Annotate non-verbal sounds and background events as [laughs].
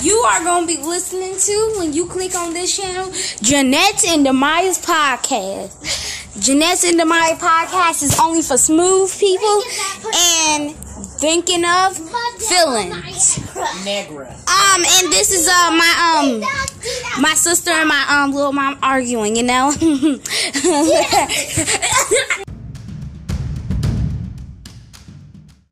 you are gonna be listening to when you click on this channel, Jeanette and Demaya's podcast. Jeanette's and Demaya podcast is only for smooth people and thinking of feelings. Negra. Um, and this is uh my um my sister and my um little mom arguing, you know. [laughs]